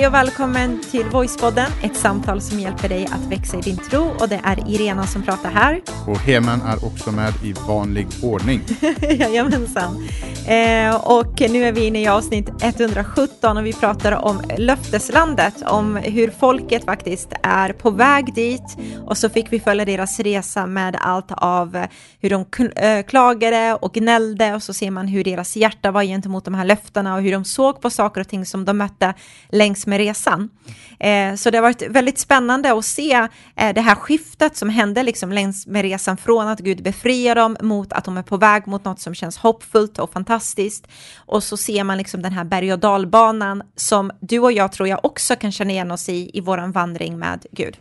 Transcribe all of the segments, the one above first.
Hej och välkommen till Voicepodden, ett samtal som hjälper dig att växa i din tro och det är Irena som pratar här. Och Heman är också med i vanlig ordning. Jajamensan. Eh, och nu är vi inne i avsnitt 117 och vi pratar om löfteslandet, om hur folket faktiskt är på väg dit och så fick vi följa deras resa med allt av hur de klagade och gnällde och så ser man hur deras hjärta var gentemot de här löftena och hur de såg på saker och ting som de mötte längs med resan. Eh, så det har varit väldigt spännande att se eh, det här skiftet som hände liksom längs med resan från att Gud befriar dem mot att de är på väg mot något som känns hoppfullt och fantastiskt. Och så ser man liksom den här berg och dalbanan som du och jag tror jag också kan känna igen oss i i våran vandring med Gud.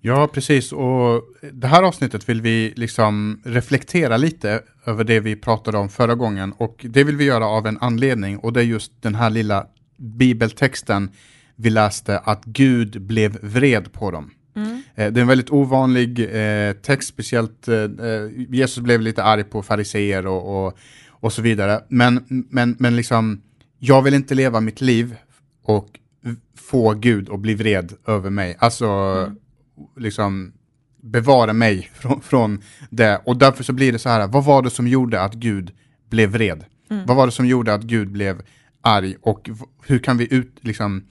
Ja, precis. Och det här avsnittet vill vi liksom reflektera lite över det vi pratade om förra gången. Och det vill vi göra av en anledning och det är just den här lilla bibeltexten vi läste att Gud blev vred på dem. Mm. Eh, det är en väldigt ovanlig eh, text, speciellt eh, Jesus blev lite arg på fariseer och, och, och, så vidare. Men, men, men liksom, jag vill inte leva mitt liv och få Gud att bli vred över mig. Alltså, mm. liksom, bevara mig från, från det. Och därför så blir det så här, vad var det som gjorde att Gud blev vred? Mm. Vad var det som gjorde att Gud blev arg och hur kan vi ut, liksom,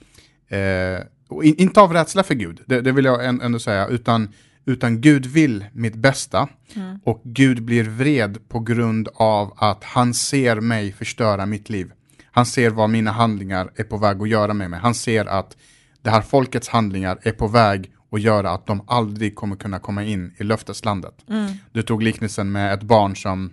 eh, in, inte av rädsla för Gud, det, det vill jag ändå säga, utan, utan Gud vill mitt bästa mm. och Gud blir vred på grund av att han ser mig förstöra mitt liv. Han ser vad mina handlingar är på väg att göra med mig. Han ser att det här folkets handlingar är på väg att göra att de aldrig kommer kunna komma in i löfteslandet. Mm. Du tog liknelsen med ett barn som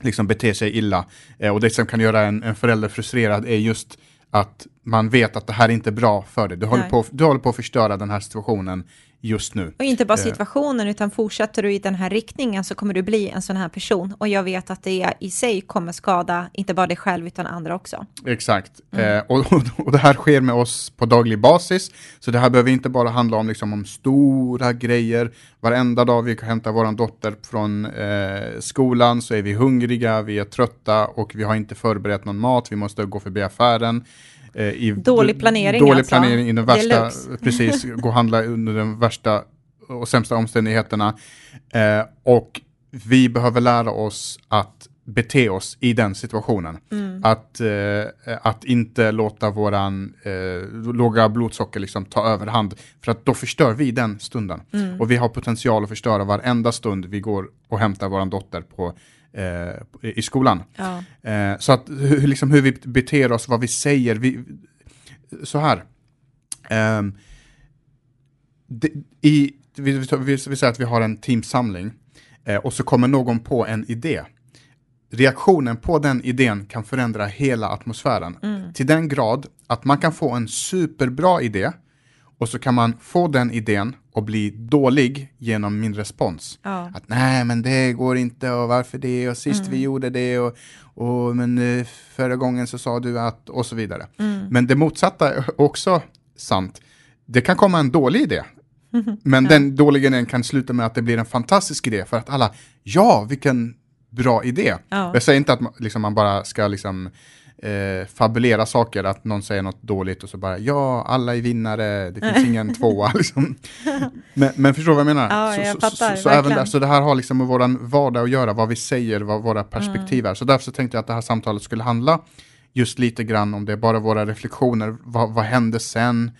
liksom beter sig illa. Eh, och det som kan göra en, en förälder frustrerad är just att man vet att det här är inte bra för dig. Du håller, på, du håller på att förstöra den här situationen just nu. Och inte bara eh. situationen, utan fortsätter du i den här riktningen så kommer du bli en sån här person. Och jag vet att det i sig kommer skada, inte bara dig själv, utan andra också. Exakt. Mm. Eh, och, och, och, det här sker med oss på daglig basis. Så det här behöver inte bara handla om, liksom, om stora grejer. Varenda dag vi hämtar vår dotter från eh, skolan så är vi hungriga, vi är trötta och vi har inte förberett någon mat. Vi måste gå förbi affären. Eh, i dålig planering Dålig alltså. planering i den värsta, precis, gå och handla under de värsta och sämsta omständigheterna. Eh, och vi behöver lära oss att bete oss i den situationen. Mm. Att, eh, att inte låta våran eh, låga blodsocker liksom ta överhand. För att då förstör vi den stunden. Mm. Och vi har potential att förstöra varenda stund vi går och hämtar våran dotter på eh, i skolan. Ja. Eh, så att hur, liksom, hur vi beter oss, vad vi säger. Vi, så här. Eh, det, i, vi, vi, vi, säger att vi har en teamsamling eh, och så kommer någon på en idé. Reaktionen på den idén kan förändra hela atmosfären. Mm. Till den grad att man kan få en superbra idé och så kan man få den idén och bli dålig genom min respons. Ja. Att nej, men det går inte och varför det och sist mm. vi gjorde det och, och men eh, förra gången så sa du att och så vidare. Mm. Men det motsatta är också sant. Det kan komma en dålig idé. Men ja. den dåliga idén kan sluta med att det blir en fantastisk idé för att alla, ja, vilken bra idé. Ja. Jag säger inte att man, liksom, man bara ska liksom eh, fabulera saker, att någon säger något dåligt och så bara ja, alla är vinnare, det finns ingen tvåa. Liksom. Men, men förstår vad jag menar? Ja, jag så, fattar, så, så, även där, så det här har liksom med vår vardag att göra, vad vi säger, vad våra perspektiv mm. är. Så därför så tänkte jag att det här samtalet skulle handla just lite grann om det, bara våra reflektioner, vad, vad hände sen?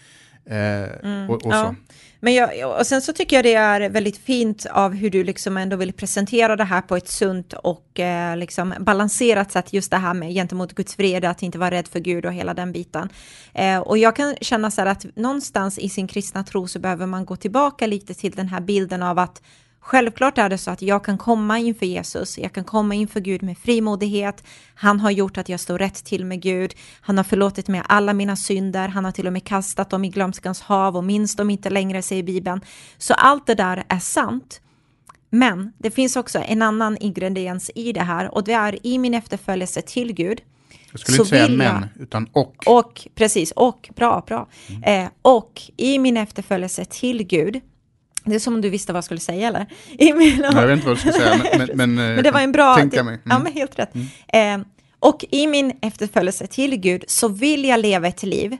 Eh, mm, och, och ja. så. Men jag, och sen så tycker jag det är väldigt fint av hur du liksom ändå vill presentera det här på ett sunt och eh, liksom balanserat sätt, just det här med gentemot Guds vrede, att inte vara rädd för Gud och hela den biten. Eh, och jag kan känna så här att någonstans i sin kristna tro så behöver man gå tillbaka lite till den här bilden av att Självklart är det så att jag kan komma inför Jesus, jag kan komma inför Gud med frimodighet. Han har gjort att jag står rätt till med Gud. Han har förlåtit mig alla mina synder. Han har till och med kastat dem i glömskans hav och minns dem inte längre, säger Bibeln. Så allt det där är sant. Men det finns också en annan ingrediens i det här och det är i min efterföljelse till Gud. Jag skulle inte säga men, utan och. Och, precis, och, bra, bra. Mm. Eh, och i min efterföljelse till Gud det är som om du visste vad jag skulle säga eller? Nej, jag vet inte vad du skulle säga, men, men, men det var en bra... Tänka mig. Mm. Ja, men helt rätt. Mm. Eh, och i min efterföljelse till Gud så vill jag leva ett liv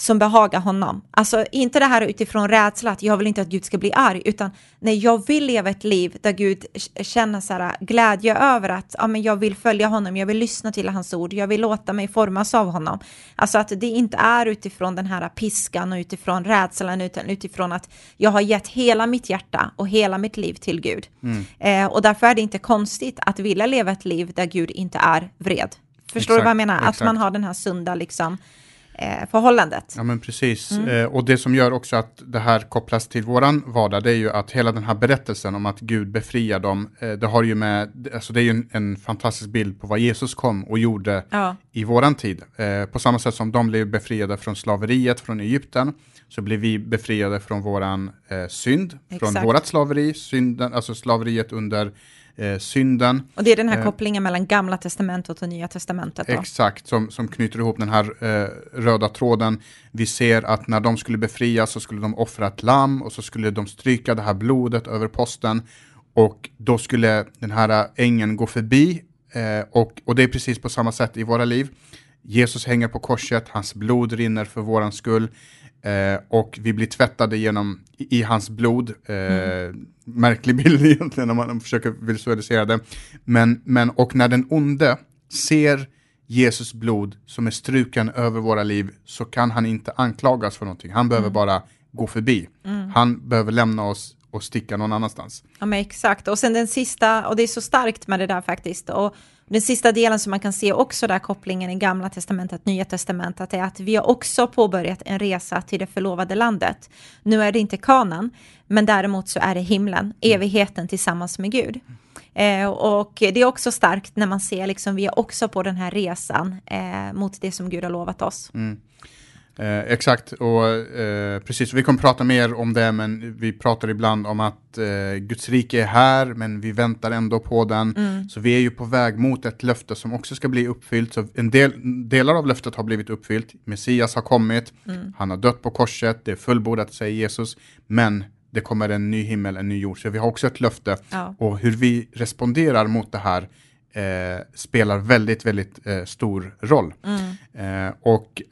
som behagar honom. Alltså inte det här utifrån rädsla att jag vill inte att Gud ska bli arg, utan nej, jag vill leva ett liv där Gud känner så här, glädje över att ja, men jag vill följa honom, jag vill lyssna till hans ord, jag vill låta mig formas av honom. Alltså att det inte är utifrån den här piskan och utifrån rädslan, utan utifrån att jag har gett hela mitt hjärta och hela mitt liv till Gud. Mm. Eh, och därför är det inte konstigt att vilja leva ett liv där Gud inte är vred. Förstår exakt, du vad jag menar? Exakt. Att man har den här sunda liksom, eh, förhållandet. Ja, men precis. Mm. Eh, och det som gör också att det här kopplas till våran vardag, det är ju att hela den här berättelsen om att Gud befriar dem, eh, det har ju med, alltså det är ju en, en, fantastisk bild på vad Jesus kom och gjorde ja. i våran tid. Eh, på samma sätt som de blev befriade från slaveriet från Egypten, så blir vi befriade från våran eh, synd, Exakt. från vårat slaveri, synden, alltså slaveriet under eh, synden. Och det är den här eh, kopplingen mellan gamla testamentet och nya testamentet. Då. Exakt, som, som knyter ihop den här eh, röda tråden. Vi ser att när de skulle befrias så skulle de offra ett lamm och så skulle de stryka det här blodet över posten. Och då skulle den här ängeln gå förbi eh, och, och det är precis på samma sätt i våra liv. Jesus hänger på korset, hans blod rinner för våran skull. Eh, och vi blir tvättade genom, i, i hans blod. Eh, mm. Märklig bild egentligen när man försöker visualisera det. Men, men, och när den onde ser Jesus blod som är struken över våra liv så kan han inte anklagas för någonting. Han behöver mm. bara gå förbi. Mm. Han behöver lämna oss och sticka någon annanstans. Ja men exakt, och sen den sista, och det är så starkt med det där faktiskt, och den sista delen som man kan se också där kopplingen i gamla testamentet, nya testamentet, är att vi har också påbörjat en resa till det förlovade landet. Nu är det inte kanan, men däremot så är det himlen, mm. evigheten tillsammans med Gud. Eh, och det är också starkt när man ser liksom, vi är också på den här resan eh, mot det som Gud har lovat oss. Mm. Eh, exakt, och eh, precis, vi kommer prata mer om det, men vi pratar ibland om att eh, Guds rike är här, men vi väntar ändå på den. Mm. Så vi är ju på väg mot ett löfte som också ska bli uppfyllt. Så en del, delar av löftet har blivit uppfyllt, Messias har kommit, mm. han har dött på korset, det är fullbordat, säger Jesus, men det kommer en ny himmel, en ny jord. Så vi har också ett löfte. Ja. Och hur vi responderar mot det här eh, spelar väldigt, väldigt eh, stor roll. Mm. Eh, och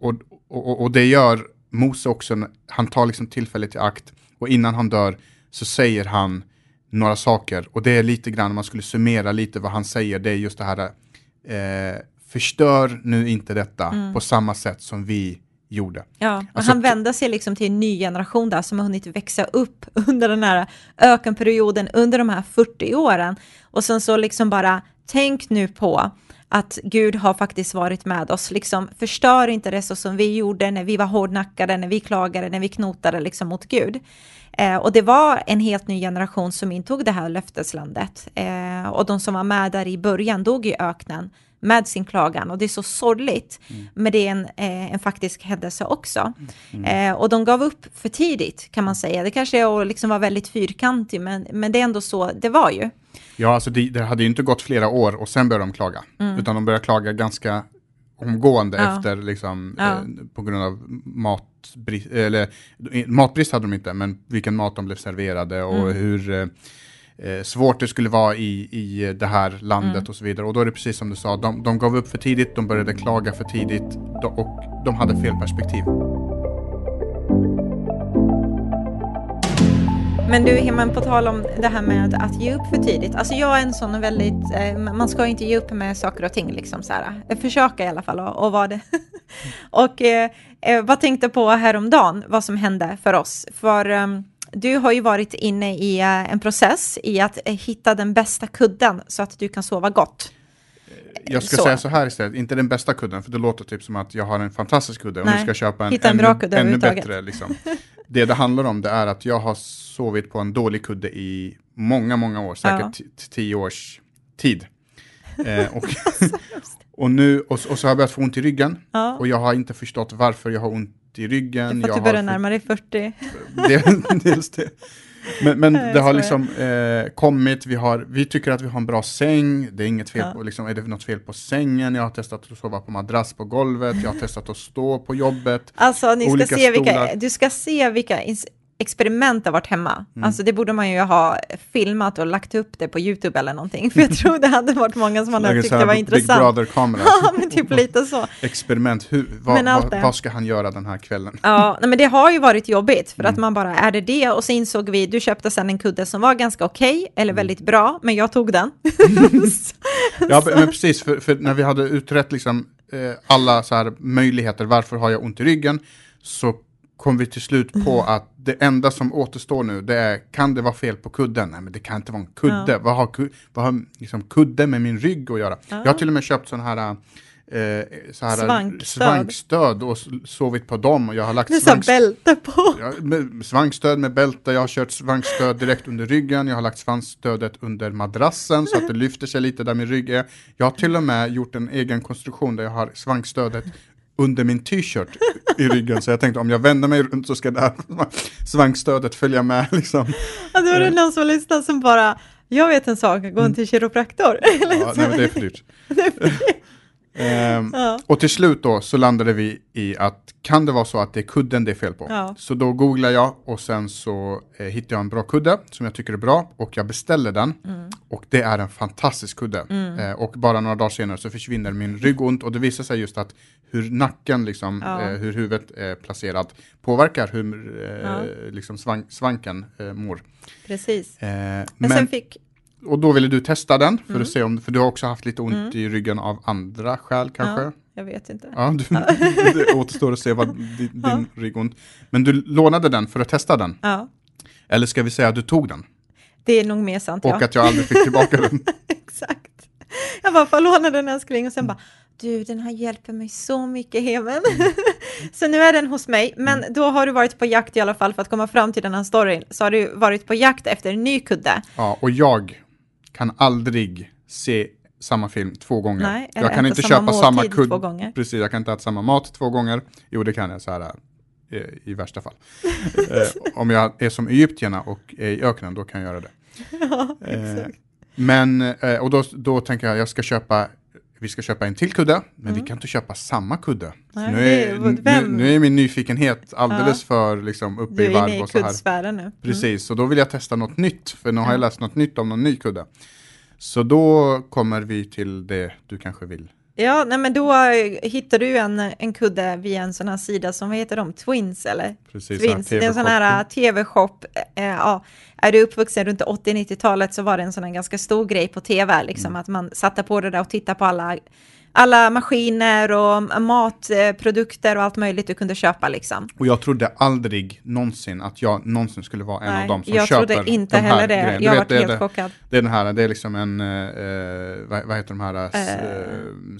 och, och, och det gör Mose också, han tar liksom tillfället i akt och innan han dör så säger han några saker och det är lite grann, om man skulle summera lite vad han säger, det är just det här, eh, förstör nu inte detta mm. på samma sätt som vi gjorde. Ja, och alltså, han vänder sig liksom till en ny generation där som har hunnit växa upp under den här ökenperioden, under de här 40 åren. Och sen så liksom bara, tänk nu på att Gud har faktiskt varit med oss. Liksom, förstör inte det så som vi gjorde när vi var hårdnackade, när vi klagade, när vi knotade liksom mot Gud. Eh, och det var en helt ny generation som intog det här löfteslandet. Eh, och de som var med där i början dog i öknen med sin klagan och det är så sorgligt. Mm. Men det är en, eh, en faktisk händelse också. Mm. Eh, och de gav upp för tidigt kan man säga. Det kanske är att liksom vara väldigt fyrkantig men, men det är ändå så det var ju. Ja, alltså det, det hade ju inte gått flera år och sen började de klaga. Mm. Utan de började klaga ganska omgående ja. efter, liksom, ja. eh, på grund av matbrist, eller matbrist hade de inte, men vilken mat de blev serverade och mm. hur eh, eh, svårt det skulle vara i, i det här landet mm. och så vidare. Och då är det precis som du sa, de, de gav upp för tidigt, de började klaga för tidigt och de hade fel perspektiv. Men du Himmen, på tal om det här med att ge upp för tidigt. Alltså jag är en sån väldigt, eh, man ska inte ge upp med saker och ting liksom så här. Eh, försöka i alla fall och, och vara det. och eh, eh, vad tänkte på häromdagen, vad som hände för oss. För um, du har ju varit inne i uh, en process i att hitta den bästa kudden så att du kan sova gott. Jag ska så. säga så här istället, inte den bästa kudden, för det låter typ som att jag har en fantastisk kudde och nu ska köpa en, en ännu, ännu bättre. Liksom. det det handlar om det är att jag har sovit på en dålig kudde i många, många år, säkert ja. tio års tid. Eh, och, och, nu, och, och, så har jag börjat få ont i ryggen ja. och jag har inte förstått varför jag har ont i ryggen. Det är för att du börjar närma dig 40. dels det. Men, men det har liksom eh, kommit, vi, har, vi tycker att vi har en bra säng, det är inget fel ja. på, liksom, är det något fel på sängen? Jag har testat att sova på madrass på golvet, jag har testat att stå på jobbet. Alltså ni ska se vilka, du ska se vilka experiment har varit hemma. Mm. Alltså det borde man ju ha filmat och lagt upp det på YouTube eller någonting. För jag tror det hade varit många som hade tyckt det var intressant. Big Brother-kamera. ja, men typ lite så. Experiment, Hur, vad, vad, vad, ska han göra den här kvällen? ja, nej, men det har ju varit jobbigt för mm. att man bara, är det det? Och så insåg vi, du köpte sen en kudde som var ganska okej, okay, eller mm. väldigt bra, men jag tog den. ja, men precis, för, för, när vi hade utrett liksom, eh, alla så här möjligheter, varför har jag ont i ryggen? Så kom vi till slut på mm. att det enda som återstår nu, det är, kan det vara fel på kudden? Nej, men det kan inte vara en kudde. Ja. Vad har, vad har liksom, kudde med min rygg att göra? Ja. Jag har till och med köpt sådana här Eh, så här, svankstöd. svankstöd och sovit på dem. Och jag har lagt svanks bälte på. Ja, med, svankstöd med bälte, jag har kört svankstöd direkt under ryggen, jag har lagt svansstödet under madrassen så att det lyfter sig lite där min rygg är. Jag har till och med gjort en egen konstruktion där jag har svankstödet under min t-shirt i ryggen. Så jag tänkte om jag vänder mig runt så ska det här svankstödet följa med. Liksom. Ja, då är det någon som lyssnar som bara, jag vet en sak, gå mm. till kiropraktor. ja, nej, det är för dyrt. Ehm, ja. Och till slut då så landade vi i att kan det vara så att det är kudden det är fel på? Ja. Så då googlar jag och sen så eh, hittar jag en bra kudde som jag tycker är bra och jag beställer den. Mm. Och det är en fantastisk kudde. Mm. Eh, och bara några dagar senare så försvinner min ryggont och det visar sig just att hur nacken, liksom, ja. eh, hur huvudet är placerat påverkar hur eh, liksom svank, svanken eh, mår. Precis. Eh, men, men sen fick och då ville du testa den, för, mm. att se om, för du har också haft lite ont mm. i ryggen av andra skäl kanske? Ja, jag vet inte. Ja, du, det återstår att se vad din, ja. din rygg ont. Men du lånade den för att testa den? Ja. Eller ska vi säga att du tog den? Det är nog mer sant, Och ja. att jag aldrig fick tillbaka den? Exakt. Jag bara, får låna den älskling? Och sen bara, du, den här hjälper mig så mycket, Heaven. Mm. så nu är den hos mig, men mm. då har du varit på jakt i alla fall för att komma fram till den här storyn. Så har du varit på jakt efter en ny kudde. Ja, och jag kan aldrig se samma film två gånger. Nej, jag kan inte köpa samma kudd. Precis, jag kan inte äta samma mat två gånger. Jo, det kan jag så här eh, i värsta fall. eh, om jag är som egyptierna och är i öknen, då kan jag göra det. Ja, eh, men, eh, och då, då tänker jag, jag ska köpa vi ska köpa en till kudde, men mm. vi kan inte köpa samma kudde. Nej, nu, är, nu, nu, är min nyfikenhet alldeles ja. för liksom, uppe i varv. Du är inne i kuddsfären nu. Mm. Precis, och då vill jag testa något nytt, för nu har jag läst något nytt om någon ny kudde. Så då kommer vi till det du kanske vill Ja, nej men då hittar du en, en kudde via en sån här sida som, vad heter de, Twins eller? Precis, Twins, det är en sån här tv-shop. Eh, ja, är du uppvuxen runt 80-90-talet så var det en sån här ganska stor grej på tv, liksom mm. att man satte på det där och tittade på alla alla maskiner och matprodukter och allt möjligt du kunde köpa liksom. Och jag trodde aldrig någonsin att jag någonsin skulle vara en Nej, av dem som jag köper trodde inte heller det. Grejerna. Jag vet, helt det, chockad. Det är den här, det är liksom en, uh, vad, vad, heter de här, uh,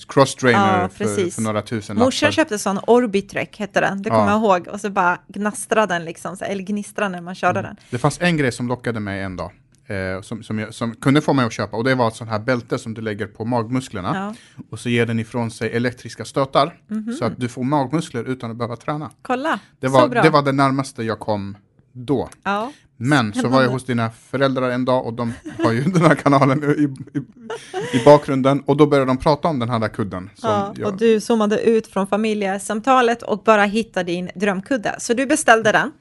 cross-trainer ja, för, för, några tusen Morsan köpte sån Orbitrek, hette den, det kommer ja. jag ihåg. Och så bara gnastrade den liksom, eller gnistrade när man körde mm. den. Det fanns en grej som lockade mig en dag eh, som, som, jag, som, kunde få mig att köpa och det var ett sånt här bälte som du lägger på magmusklerna ja. och så ger den ifrån sig elektriska stötar mm -hmm. så att du får magmuskler utan att behöva träna. Kolla, det var, så bra. Det var det närmaste jag kom då. Ja. Men så var jag hos dina föräldrar en dag och de har ju den här kanalen i, i, i bakgrunden och då började de prata om den här där kudden. ja, jag... och du zoomade ut från familjesamtalet och bara hittade din drömkudde. Så du beställde den.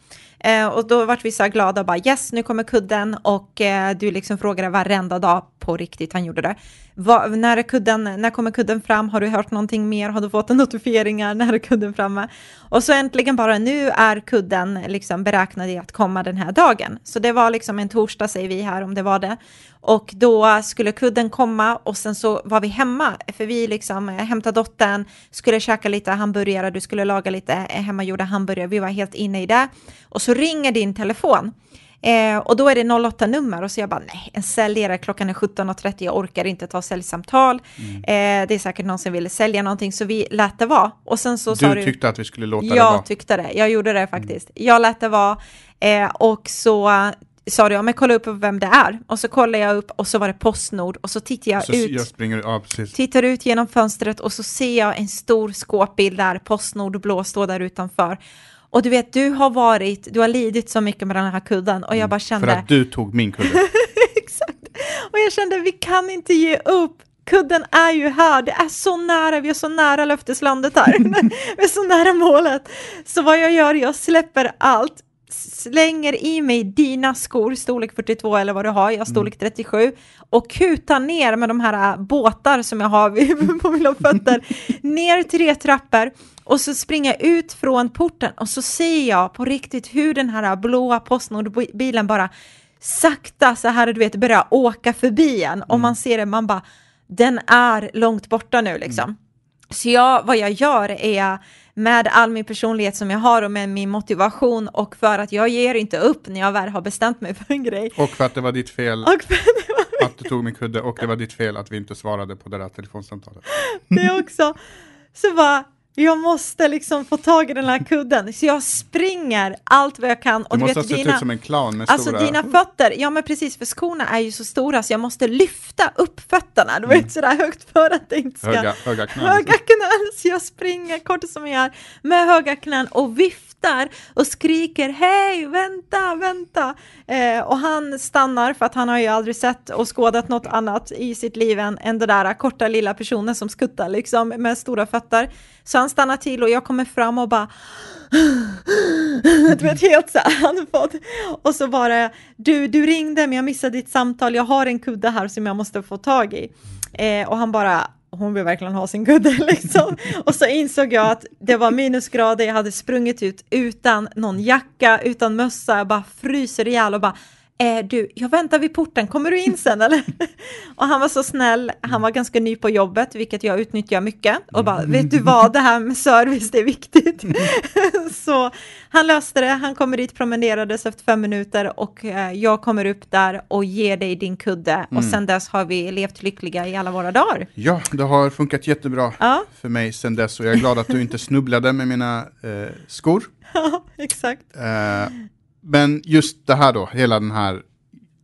Eh, och då vart vi så glada och bara yes, nu kommer kudden och eh, du liksom frågade varenda dag på riktigt, han gjorde det. Va, när, är kudden, när kommer kudden fram? Har du hört någonting mer? Har du fått notifieringar? När är kudden framme? Och så äntligen bara nu är kudden liksom beräknad i att komma den här dagen. Så det var liksom en torsdag säger vi här om det var det. Och då skulle kudden komma och sen så var vi hemma, för vi liksom eh, hämtade dottern, skulle käka lite hamburgare, du skulle laga lite eh, hemmagjorda hamburgare, vi var helt inne i det. Och så ringer din telefon. Eh, och då är det 08-nummer och så jag bara nej, en säljare, klockan är 17.30, jag orkar inte ta säljsamtal. Mm. Eh, det är säkert någon som ville sälja någonting så vi lät det vara. Och sen så du sa du tyckte att vi skulle låta det vara? Jag tyckte det, jag gjorde det faktiskt. Mm. Jag lät det vara eh, och så sa du, ja men kolla upp vem det är. Och så kollade jag upp och så var det Postnord och så tittar jag så ut. Jag springer, ja, tittar ut genom fönstret och så ser jag en stor skåpbil där Postnord blå står där utanför. Och du vet, du har varit, du har lidit så mycket med den här kudden och jag mm, bara kände... För att du tog min kudde. Exakt. Och jag kände, vi kan inte ge upp. Kudden är ju här, det är så nära, vi är så nära löfteslandet här. vi är så nära målet. Så vad jag gör, jag släpper allt slänger i mig dina skor, storlek 42 eller vad du har, jag storlek 37, och kutar ner med de här äh, båtar som jag har på mina fötter, ner tre trappor, och så springer jag ut från porten och så ser jag på riktigt hur den här blåa Postnord-bilen bara sakta så här, du vet, börjar åka förbi en, och man ser det, man bara, den är långt borta nu liksom. Mm. Så jag, vad jag gör är med all min personlighet som jag har och med min motivation och för att jag ger inte upp när jag väl har bestämt mig för en grej. Och för att det var ditt fel och för var... att du tog min kudde och det var ditt fel att vi inte svarade på det där telefonsamtalet. Det också. Så bara, jag måste liksom få tag i den här kudden, så jag springer allt vad jag kan. Och du, måste vet, ha sett ut som en clown med alltså stora... dina fötter, ja men precis, för skorna är ju så stora så jag måste lyfta upp fötterna, du vet mm. sådär högt för att det inte ska... Höga, höga knän. Höga knän, så jag springer kort som jag är med höga knän och viftar och skriker hej, vänta, vänta. Eh, och han stannar för att han har ju aldrig sett och skådat något annat i sitt liv än, än det där korta lilla personen som skuttar liksom med stora fötter. Så han stannar till och jag kommer fram och bara du vet helt så andfådd. Och så bara, du, du ringde men jag missade ditt samtal, jag har en kudde här som jag måste få tag i. Eh, och han bara, hon vill verkligen ha sin kudde liksom. Och så insåg jag att det var minusgrader, jag hade sprungit ut utan någon jacka, utan mössa, jag bara fryser ihjäl och bara eh, du, jag väntar vid porten, kommer du in sen eller? och han var så snäll, han var ganska ny på jobbet, vilket jag utnyttjar mycket. Och bara, vet du vad, det här med service, det är viktigt. så han löste det, han kommer dit, promenerades efter fem minuter och eh, jag kommer upp där och ger dig din kudde. Mm. Och sen dess har vi levt lyckliga i alla våra dagar. Ja, det har funkat jättebra ja. för mig sen dess och jag är glad att du inte snubblade med mina eh, skor. Ja, exakt. Eh, men just det här då, hela den här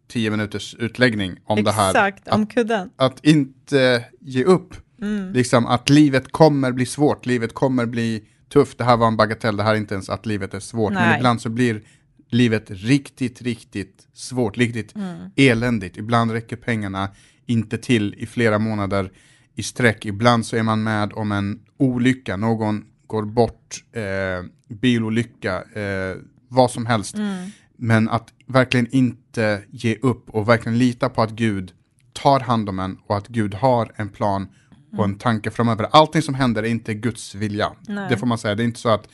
tio minuters utläggning om Exakt, det här. Exakt, om kudden. Att inte ge upp. Mm. Liksom att livet kommer bli svårt, livet kommer bli tufft. Det här var en bagatell, det här är inte ens att livet är svårt. Nej. Men ibland så blir livet riktigt, riktigt svårt, riktigt mm. eländigt. Ibland räcker pengarna inte till i flera månader i sträck. Ibland så är man med om en olycka, någon går bort, eh, bilolycka, eh, vad som helst. Mm. Men att verkligen inte ge upp och verkligen lita på att Gud tar hand om en och att Gud har en plan och en tanke framöver. Allting som händer är inte Guds vilja. Nej. Det får man säga. Det är inte så att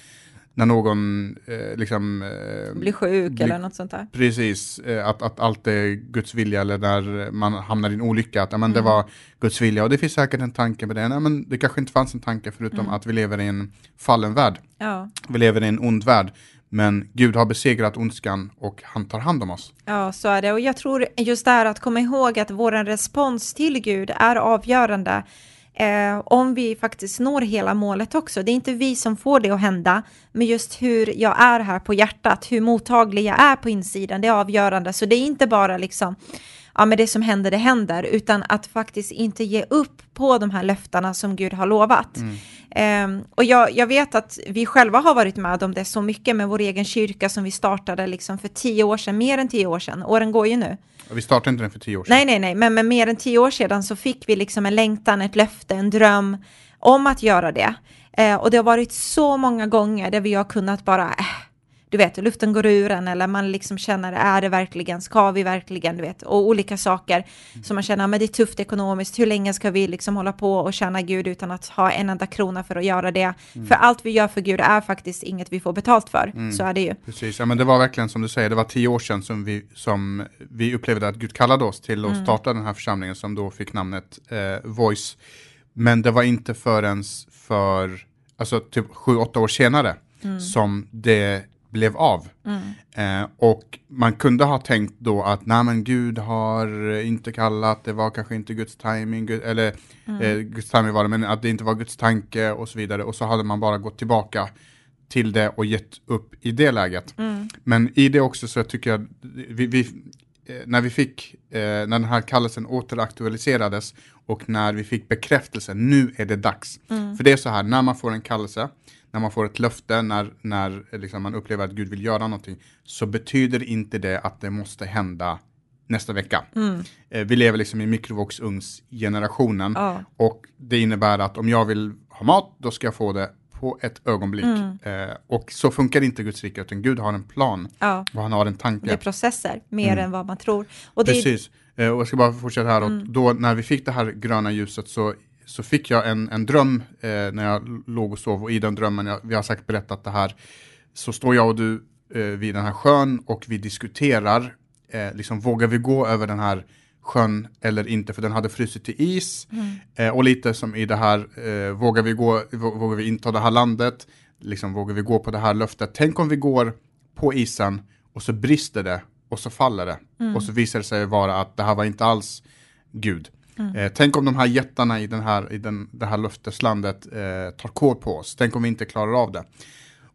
när någon eh, liksom, eh, blir sjuk blir, eller något sånt där. Precis, eh, att, att allt är Guds vilja eller när man hamnar i en olycka, att mm. det var Guds vilja. Och det finns säkert en tanke med det. Nej, men det kanske inte fanns en tanke förutom mm. att vi lever i en fallen värld. Ja. Vi lever i en ond värld. Men Gud har besegrat ondskan och han tar hand om oss. Ja, så är det. Och jag tror just det här att komma ihåg att vår respons till Gud är avgörande. Eh, om vi faktiskt når hela målet också. Det är inte vi som får det att hända, men just hur jag är här på hjärtat, hur mottaglig jag är på insidan, det är avgörande. Så det är inte bara liksom, ja men det som händer, det händer, utan att faktiskt inte ge upp på de här löftena som Gud har lovat. Mm. Um, och jag, jag, vet att vi själva har varit med om det så mycket med vår egen kyrka som vi startade liksom för tio år sedan, mer än tio år sedan. Åren går ju nu. Vi startade inte den för tio år sedan. Nej, nej, nej, men med mer än tio år sedan så fick vi liksom en längtan, ett löfte, en dröm om att göra det. Uh, och det har varit så många gånger där vi har kunnat bara, äh, du vet, luften går ur en eller man liksom känner, är det verkligen, ska vi verkligen, du vet, och olika saker mm. som man känner, men det är tufft ekonomiskt, hur länge ska vi liksom hålla på och tjäna Gud utan att ha en enda krona för att göra det? Mm. För allt vi gör för Gud är faktiskt inget vi får betalt för, mm. så är det ju. Precis, ja men det var verkligen som du säger, det var tio år sedan som vi, som vi upplevde att Gud kallade oss till att mm. starta den här församlingen som då fick namnet eh, Voice. Men det var inte förrän för, alltså typ sju, åtta år senare mm. som det blev av. Mm. Eh, och man kunde ha tänkt då att nej men Gud har inte kallat, det var kanske inte Guds timing, eller mm. eh, Guds timing var det, men att det inte var Guds tanke och så vidare. Och så hade man bara gått tillbaka till det och gett upp i det läget. Mm. Men i det också så tycker jag, vi, vi eh, när vi fick, eh, när den här kallelsen återaktualiserades och när vi fick bekräftelse, nu är det dags. Mm. För det är så här, när man får en kallelse, när man får ett löfte, när, när liksom man upplever att Gud vill göra någonting, så betyder inte det att det måste hända nästa vecka. Mm. Eh, vi lever liksom i mikrovågsugnsgenerationen ja. och det innebär att om jag vill ha mat, då ska jag få det på ett ögonblick. Mm. Eh, och så funkar inte Guds rike, utan Gud har en plan ja. och han har en tanke. Det är processer, mer mm. än vad man tror. Och Precis, eh, och jag ska bara fortsätta här. Mm. Då när vi fick det här gröna ljuset så, så fick jag en, en dröm eh, när jag låg och sov och i den drömmen, jag, vi har säkert berättat det här, så står jag och du eh, vid den här sjön och vi diskuterar, eh, liksom vågar vi gå över den här sjön eller inte, för den hade frusit till is. Mm. Eh, och lite som i det här, eh, vågar, vi gå, vågar vi inta det här landet? Liksom, vågar vi gå på det här löftet? Tänk om vi går på isen och så brister det och så faller det. Mm. Och så visar det sig vara att det här var inte alls Gud. Mm. Eh, tänk om de här jättarna i, den här, i den, det här löfteslandet eh, tar kål på oss. Tänk om vi inte klarar av det.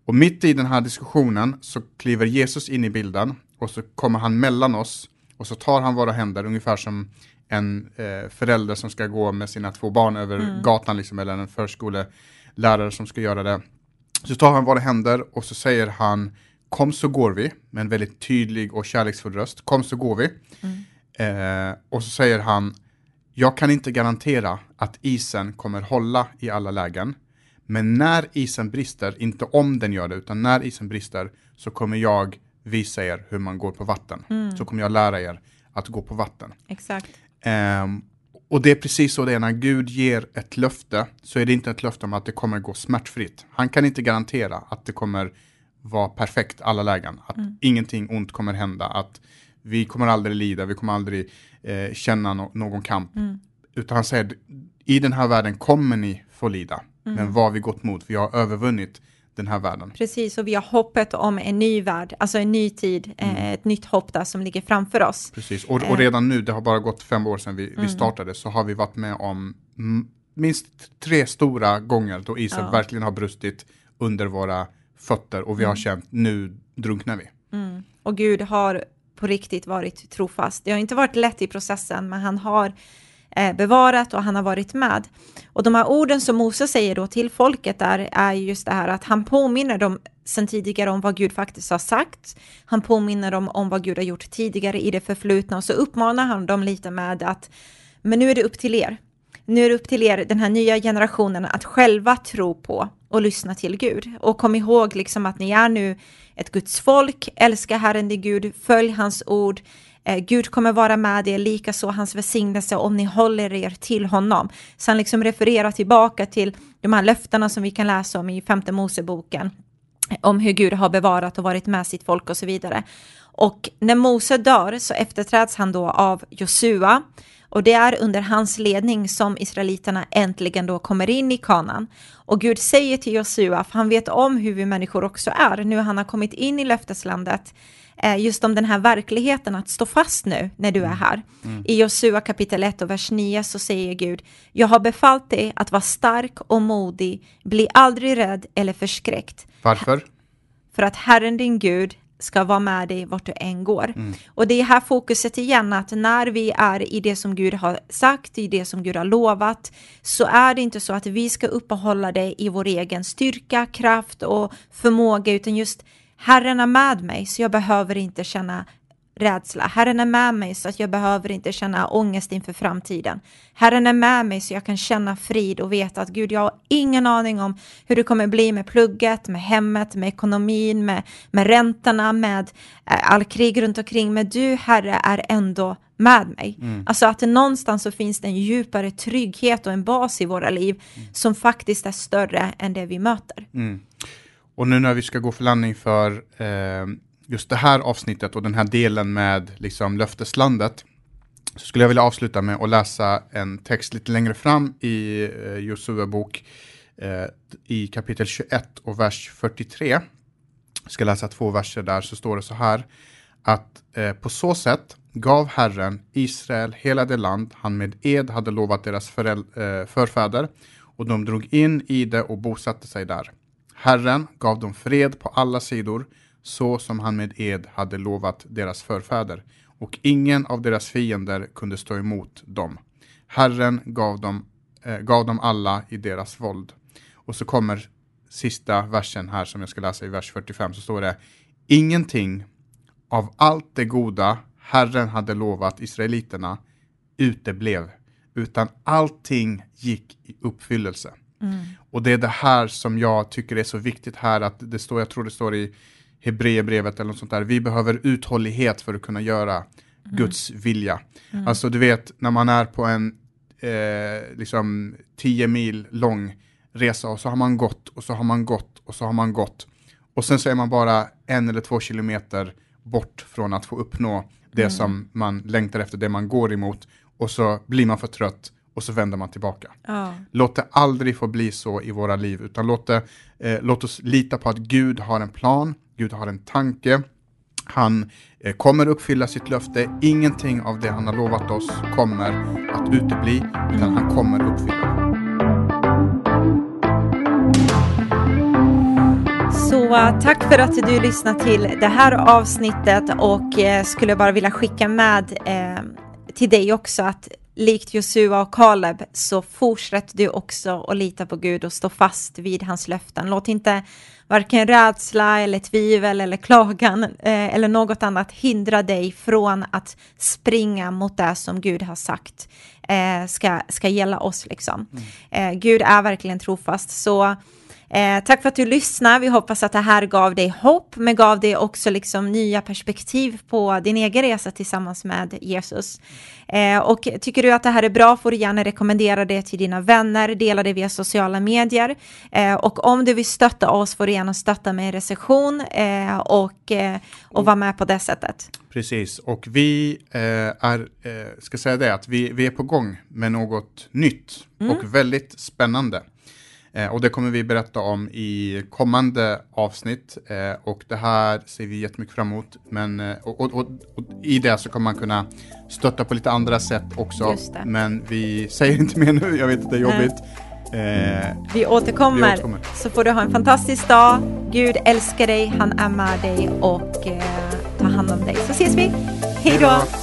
Och mitt i den här diskussionen så kliver Jesus in i bilden och så kommer han mellan oss och så tar han våra händer ungefär som en eh, förälder som ska gå med sina två barn över mm. gatan, liksom, eller en förskolelärare som ska göra det. Så tar han våra händer och så säger han Kom så går vi, med en väldigt tydlig och kärleksfull röst. Kom så går vi. Mm. Eh, och så säger han Jag kan inte garantera att isen kommer hålla i alla lägen. Men när isen brister, inte om den gör det, utan när isen brister så kommer jag visa er hur man går på vatten. Mm. Så kommer jag lära er att gå på vatten. Exakt. Um, och det är precis så det är när Gud ger ett löfte så är det inte ett löfte om att det kommer gå smärtfritt. Han kan inte garantera att det kommer vara perfekt alla lägen, att mm. ingenting ont kommer hända, att vi kommer aldrig lida, vi kommer aldrig eh, känna no någon kamp. Mm. Utan han säger, i den här världen kommer ni få lida, mm. men vad vi gått mot, vi har övervunnit den här världen. Precis, och vi har hoppet om en ny värld, alltså en ny tid, eh, mm. ett nytt hopp där som ligger framför oss. Precis, och, och eh. redan nu, det har bara gått fem år sedan vi, mm. vi startade, så har vi varit med om minst tre stora gånger då isen ja. verkligen har brustit under våra fötter och vi mm. har känt nu drunknar vi. Mm. Och Gud har på riktigt varit trofast. Det har inte varit lätt i processen, men han har eh, bevarat och han har varit med. Och de här orden som Mose säger då till folket där är just det här att han påminner dem sen tidigare om vad Gud faktiskt har sagt. Han påminner dem om vad Gud har gjort tidigare i det förflutna och så uppmanar han dem lite med att men nu är det upp till er. Nu är det upp till er, den här nya generationen, att själva tro på och lyssna till Gud. Och kom ihåg liksom att ni är nu ett Guds folk, älska Herren din Gud, följ hans ord, eh, Gud kommer vara med er, likaså hans välsignelse om ni håller er till honom. Så han liksom refererar tillbaka till de här löftena som vi kan läsa om i femte Moseboken om hur Gud har bevarat och varit med sitt folk och så vidare. Och när Mose dör så efterträds han då av Josua och det är under hans ledning som israeliterna äntligen då kommer in i kanan. Och Gud säger till Josua, för han vet om hur vi människor också är, nu han har kommit in i löfteslandet, Eh, just om den här verkligheten att stå fast nu när du är mm. här. Mm. I Josua kapitel 1 och vers 9 så säger Gud, jag har befallt dig att vara stark och modig, bli aldrig rädd eller förskräckt. Varför? För att Herren din Gud ska vara med dig vart du än går. Mm. Och det är här fokuset igen, att när vi är i det som Gud har sagt, i det som Gud har lovat, så är det inte så att vi ska uppehålla det i vår egen styrka, kraft och förmåga, utan just Herren är med mig så jag behöver inte känna rädsla. Herren är med mig så att jag behöver inte känna ångest inför framtiden. Herren är med mig så jag kan känna frid och veta att Gud, jag har ingen aning om hur det kommer bli med plugget, med hemmet, med ekonomin, med, med räntorna, med eh, all krig runt omkring. Men du, Herre, är ändå med mig. Mm. Alltså att det någonstans så finns det en djupare trygghet och en bas i våra liv mm. som faktiskt är större än det vi möter. Mm. Och nu när vi ska gå för landning för eh, just det här avsnittet och den här delen med liksom löfteslandet så skulle jag vilja avsluta med att läsa en text lite längre fram i eh, Josua bok eh, i kapitel 21 och vers 43. Jag ska läsa två verser där så står det så här att eh, på så sätt gav Herren Israel hela det land han med ed hade lovat deras eh, förfäder och de drog in i det och bosatte sig där. Herren gav dem fred på alla sidor, så som han med ed hade lovat deras förfäder, och ingen av deras fiender kunde stå emot dem. Herren gav dem, eh, gav dem alla i deras våld. Och så kommer sista versen här som jag ska läsa i vers 45, så står det Ingenting av allt det goda Herren hade lovat israeliterna uteblev, utan allting gick i uppfyllelse. Mm. Och det är det här som jag tycker är så viktigt här, att det står, jag tror det står i Hebreerbrevet eller något sånt där, vi behöver uthållighet för att kunna göra mm. Guds vilja. Mm. Alltså du vet, när man är på en eh, liksom 10 mil lång resa och så har man gått och så har man gått och så har man gått. Och sen så är man bara en eller två kilometer bort från att få uppnå det mm. som man längtar efter, det man går emot. Och så blir man för trött och så vänder man tillbaka. Ja. Låt det aldrig få bli så i våra liv, utan låt, det, eh, låt oss lita på att Gud har en plan, Gud har en tanke, han eh, kommer uppfylla sitt löfte, ingenting av det han har lovat oss kommer att utebli, utan han kommer uppfylla det. Så tack för att du lyssnade till det här avsnittet och eh, skulle bara vilja skicka med eh, till dig också att likt Josua och Kaleb så fortsätt du också att lita på Gud och stå fast vid hans löften. Låt inte varken rädsla eller tvivel eller klagan eh, eller något annat hindra dig från att springa mot det som Gud har sagt eh, ska, ska gälla oss. Liksom. Mm. Eh, Gud är verkligen trofast. Så Eh, tack för att du lyssnar. Vi hoppas att det här gav dig hopp, men gav dig också liksom nya perspektiv på din egen resa tillsammans med Jesus. Eh, och tycker du att det här är bra får du gärna rekommendera det till dina vänner, dela det via sociala medier. Eh, och om du vill stötta oss får du gärna stötta med en recension eh, och, eh, och vara med på det sättet. Precis, och vi är, ska säga det, att vi, vi är på gång med något nytt mm. och väldigt spännande. Eh, och det kommer vi berätta om i kommande avsnitt. Eh, och det här ser vi jättemycket fram emot. Men, eh, och, och, och, och, i det så kommer man kunna stötta på lite andra sätt också. Men vi säger inte mer nu, jag vet att det är jobbigt. Eh, vi, återkommer. vi, återkommer. Så får du ha en fantastisk dag. Gud älskar dig, han är med dig och eh, tar hand om dig. Så ses vi. Hej då!